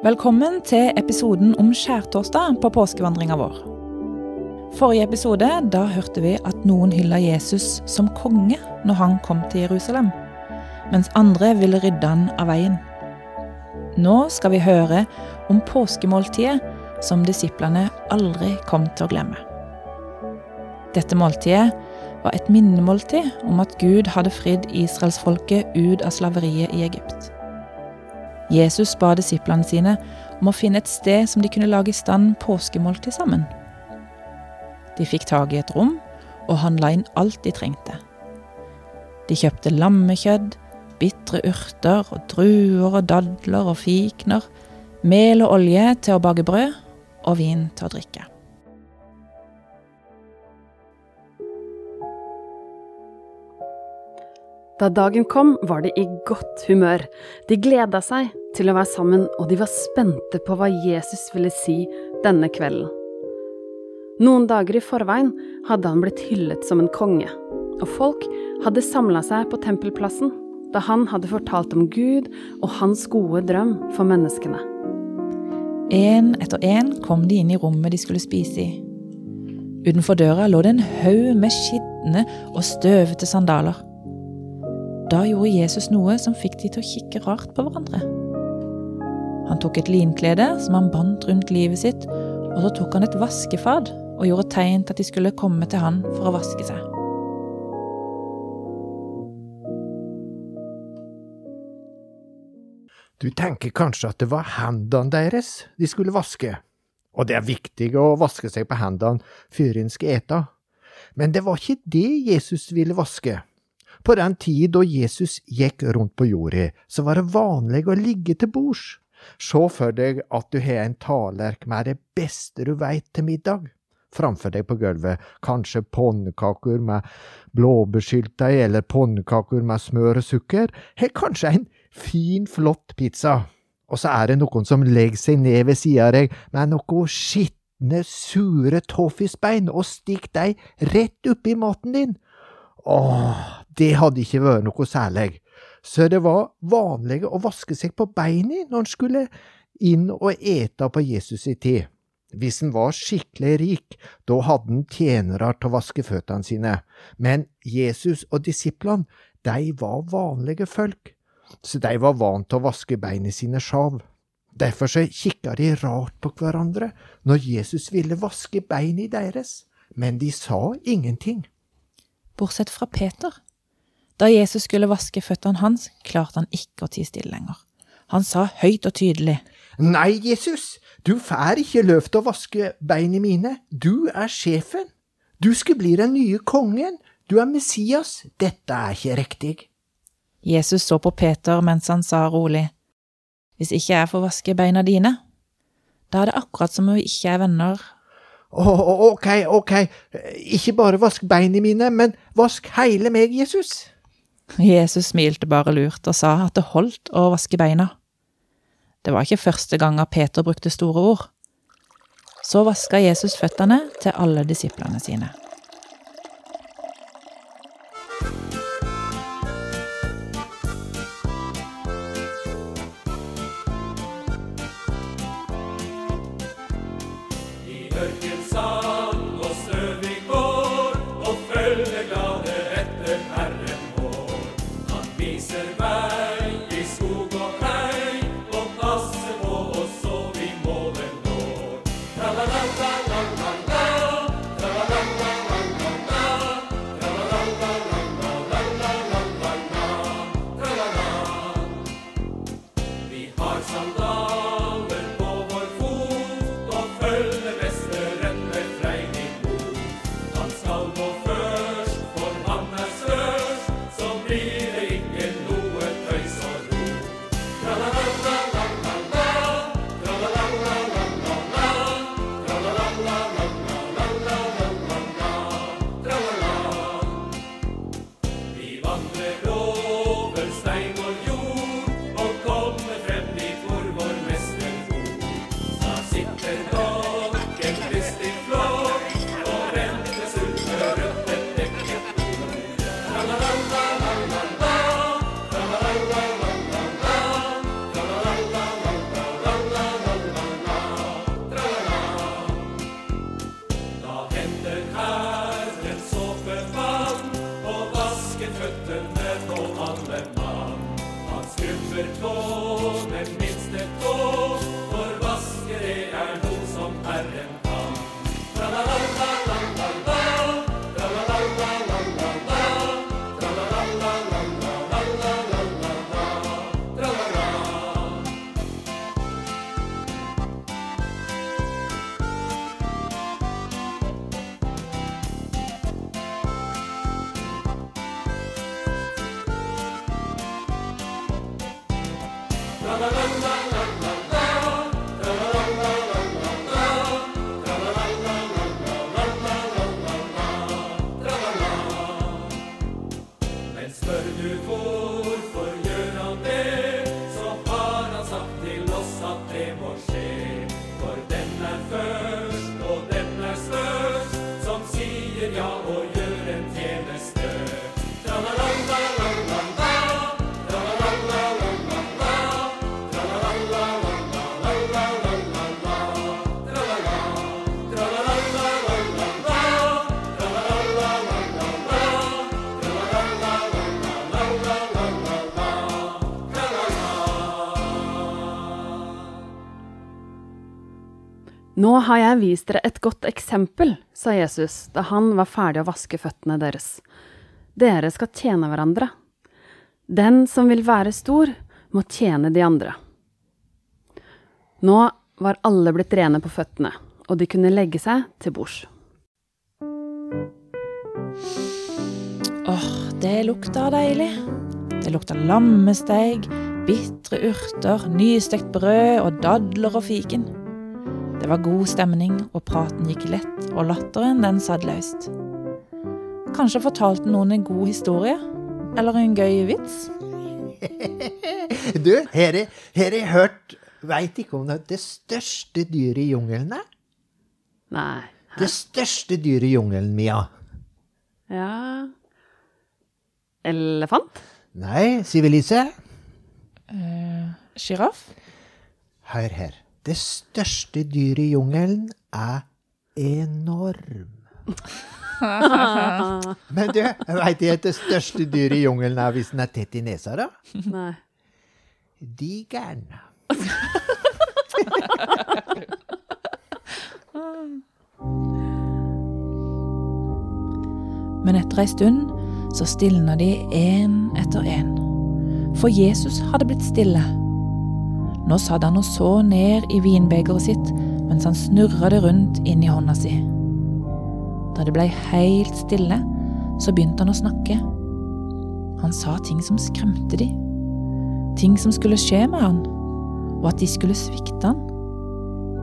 Velkommen til episoden om skjærtorsdag på påskevandringa vår. Forrige episode da hørte vi at noen hylla Jesus som konge når han kom til Jerusalem, mens andre ville rydde han av veien. Nå skal vi høre om påskemåltidet som disiplene aldri kom til å glemme. Dette måltidet var et minnemåltid om at Gud hadde fridd israelsfolket ut av slaveriet i Egypt. Jesus ba disiplene sine om å finne et sted som de kunne lage i stand påskemåltid sammen. De fikk tak i et rom og handla inn alt de trengte. De kjøpte lammekjøtt, bitre urter og druer og dadler og fikner, mel og olje til å bake brød og vin til å drikke. Da dagen kom, var de i godt humør. De gleda seg til å være sammen, og de var spente på hva Jesus ville si denne kvelden. Noen dager i forveien hadde han blitt hyllet som en konge, og folk hadde samla seg på tempelplassen da han hadde fortalt om Gud og hans gode drøm for menneskene. En etter en kom de inn i rommet de skulle spise i. Utenfor døra lå det en haug med skitne og støvete sandaler. Da gjorde Jesus noe som fikk de til å kikke rart på hverandre. Han tok et linklede som han bandt rundt livet sitt, og så tok han et vaskefad og gjorde tegn til at de skulle komme til han for å vaske seg. Du tenker kanskje at det var hendene deres de skulle vaske, og det er viktig å vaske seg på hendene før en skal ete, men det var ikke det Jesus ville vaske. På den tid da Jesus gikk rundt på jorda, så var det vanlig å ligge til bords. Se for deg at du har en tallerk med det beste du veit til middag. Framfor deg på gulvet, kanskje pannekaker med blåbærsyltetøy eller pannekaker med smør og sukker, eller kanskje en fin, flott pizza. Og så er det noen som legger seg ned ved sida av deg med noe skitne, sure toffisbein og stikker deg rett oppi maten din. Åh, det hadde ikke vært noe særlig, så det var vanlig å vaske seg på beina når en skulle inn og ete på Jesus i tid. Hvis en var skikkelig rik, da hadde en tjenere til å vaske føttene sine, men Jesus og disiplene, de var vanlige folk, så de var vant til å vaske beina sine sjav. Derfor så kikka de rart på hverandre når Jesus ville vaske beina deres, men de sa ingenting. Bortsett fra Peter. Da Jesus skulle vaske føttene hans, klarte han ikke å tie stille lenger. Han sa høyt og tydelig. Nei, Jesus, du får ikke løft å vaske beina mine. Du er sjefen. Du skal bli den nye kongen. Du er Messias. Dette er ikke riktig. Jesus så på Peter mens han sa rolig. Hvis ikke jeg får vaske beina dine, da er det akkurat som om vi ikke er venner. Ok, ok, ikke bare vask beina mine, men vask hele meg, Jesus. Jesus smilte bare lurt og sa at det holdt å vaske beina. Det var ikke første gang Peter brukte store ord. Så vaska Jesus føttene til alle disiplene sine. I Nå har jeg vist dere et godt eksempel, sa Jesus da han var ferdig å vaske føttene deres. Dere skal tjene hverandre. Den som vil være stor, må tjene de andre. Nå var alle blitt rene på føttene, og de kunne legge seg til bords. Åh, det lukta deilig. Det lukta lammesteig, bitre urter, nystekt brød og dadler og fiken. Det var god stemning, og praten gikk lett, og latteren den satt løst. Kanskje fortalte noen en god historie? Eller en gøy vits? Du, her er- har jeg hørt Veit ikke om det er det største dyret i jungelen er? Nei. Det største dyret i jungelen, Mia. Ja Elefant? Nei, Sivilise. Sjiraff? Hør her. Det største dyret i jungelen er enorm. Men du, veit du at det største dyret i jungelen er hvis den er tett i nesa, da? Nei. Digeren. Men etter ei stund så stilna de én etter én. For Jesus hadde blitt stille. Nå satt han og så ned i vinbegeret sitt mens han snurra det rundt inn i hånda si. Da det blei helt stille, så begynte han å snakke. Han sa ting som skremte de. Ting som skulle skje med han, og at de skulle svikte han.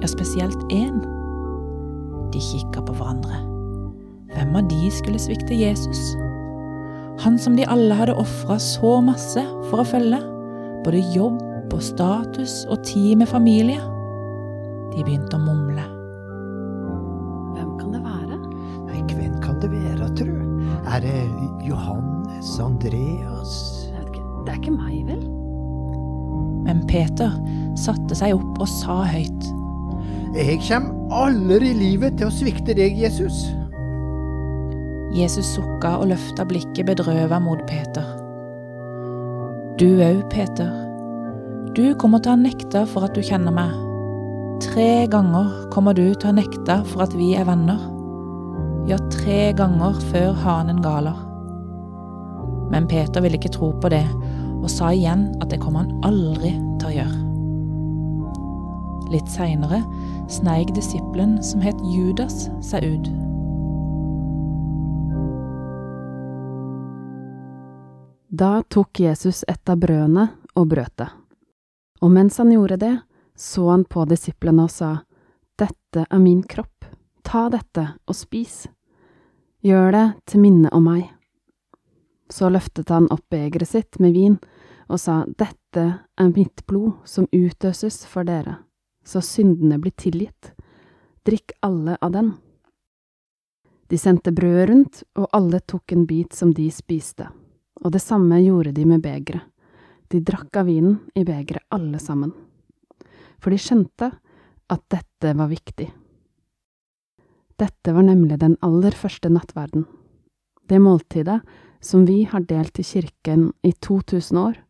Ja, spesielt én. De kikka på hverandre. Hvem av de skulle svikte Jesus? Han som de alle hadde ofra så masse for å følge. Både jobb og status og tid med familie. De begynte å mumle. Hvem kan det være? Nei, hvem kan det være, tru? Er det Johannes, Andreas Jeg vet ikke. Det er ikke meg, vel? Men Peter satte seg opp og sa høyt. Jeg kommer aldri i livet til å svikte deg, Jesus. Jesus sukka og løfta blikket bedrøva mot Peter. Du òg, Peter. Du kommer til å nekte for at du kjenner meg. Tre ganger kommer du til å nekte for at vi er venner. Ja, tre ganger før hanen galer. Men Peter ville ikke tro på det, og sa igjen at det kommer han aldri til å gjøre. Litt seinere sneik disippelen som het Judas, seg ut. Da tok Jesus et av brødene og brøt det. Og mens han gjorde det, så han på disiplene og sa, Dette er min kropp, ta dette og spis. Gjør det til minne om meg. Så løftet han opp begeret sitt med vin og sa, Dette er mitt blod som utøses for dere, så syndene blir tilgitt. Drikk alle av den. De sendte brødet rundt, og alle tok en bit som de spiste og det samme gjorde de med begeret. De drakk av vinen i begeret alle sammen. For de skjønte at dette var viktig. Dette var nemlig den aller første nattverden. Det måltidet som vi har delt i kirken i 2000 år,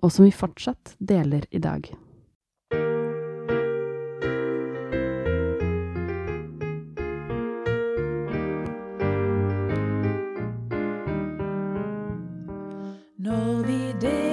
og som vi fortsatt deler i dag. Når vi deler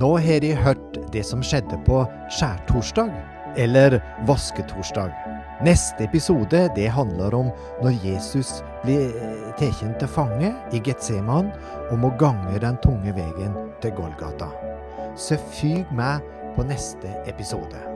Nå har de hørt det som skjedde på skjærtorsdag, eller vasketorsdag. Neste episode det handler om når Jesus blir eh, tatt til fange i Getseman og må gange den tunge veien til Golgata. Så fyg med på neste episode.